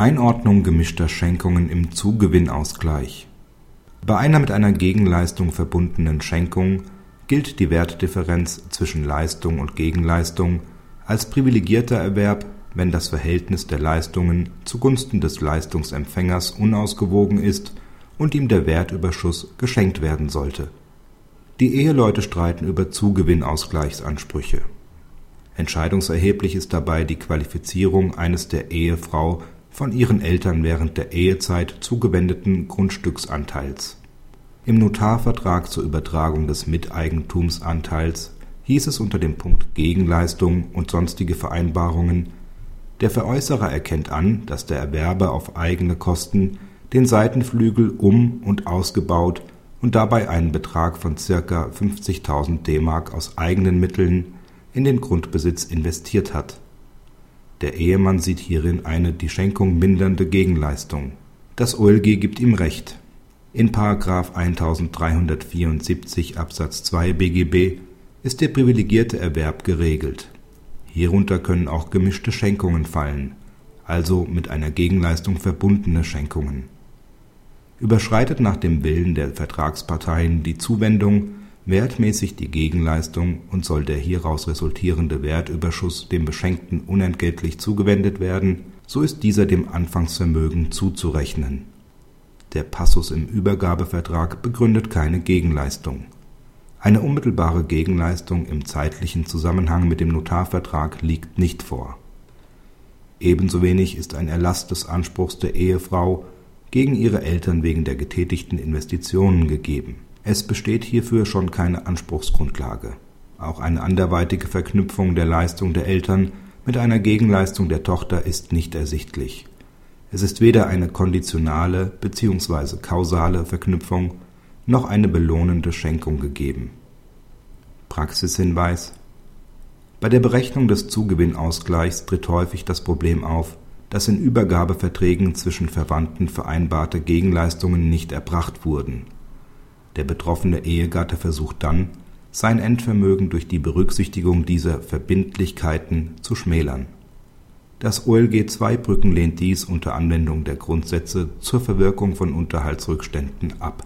Einordnung gemischter Schenkungen im Zugewinnausgleich Bei einer mit einer Gegenleistung verbundenen Schenkung gilt die Wertdifferenz zwischen Leistung und Gegenleistung als privilegierter Erwerb, wenn das Verhältnis der Leistungen zugunsten des Leistungsempfängers unausgewogen ist und ihm der Wertüberschuss geschenkt werden sollte. Die Eheleute streiten über Zugewinnausgleichsansprüche. Entscheidungserheblich ist dabei die Qualifizierung eines der Ehefrau von ihren Eltern während der Ehezeit zugewendeten Grundstücksanteils. Im Notarvertrag zur Übertragung des Miteigentumsanteils hieß es unter dem Punkt Gegenleistung und sonstige Vereinbarungen Der Veräußerer erkennt an, dass der Erwerber auf eigene Kosten den Seitenflügel um und ausgebaut und dabei einen Betrag von circa 50.000 D-Mark aus eigenen Mitteln in den Grundbesitz investiert hat. Der Ehemann sieht hierin eine die Schenkung mindernde Gegenleistung. Das OLG gibt ihm Recht. In § 1374 Absatz 2 BGB ist der privilegierte Erwerb geregelt. Hierunter können auch gemischte Schenkungen fallen, also mit einer Gegenleistung verbundene Schenkungen Überschreitet nach dem Willen der Vertragsparteien die Zuwendung wertmäßig die Gegenleistung und soll der hieraus resultierende Wertüberschuss dem Beschenkten unentgeltlich zugewendet werden, so ist dieser dem Anfangsvermögen zuzurechnen. Der Passus im Übergabevertrag begründet keine Gegenleistung. Eine unmittelbare Gegenleistung im zeitlichen Zusammenhang mit dem Notarvertrag liegt nicht vor. Ebenso wenig ist ein Erlass des Anspruchs der Ehefrau gegen ihre Eltern wegen der getätigten Investitionen gegeben. Es besteht hierfür schon keine Anspruchsgrundlage. Auch eine anderweitige Verknüpfung der Leistung der Eltern mit einer Gegenleistung der Tochter ist nicht ersichtlich. Es ist weder eine konditionale bzw. kausale Verknüpfung noch eine belohnende Schenkung gegeben. Praxishinweis Bei der Berechnung des Zugewinnausgleichs tritt häufig das Problem auf, dass in Übergabeverträgen zwischen Verwandten vereinbarte Gegenleistungen nicht erbracht wurden. Der betroffene Ehegatte versucht dann, sein Endvermögen durch die Berücksichtigung dieser Verbindlichkeiten zu schmälern. Das OLG II-Brücken lehnt dies unter Anwendung der Grundsätze zur Verwirkung von Unterhaltsrückständen ab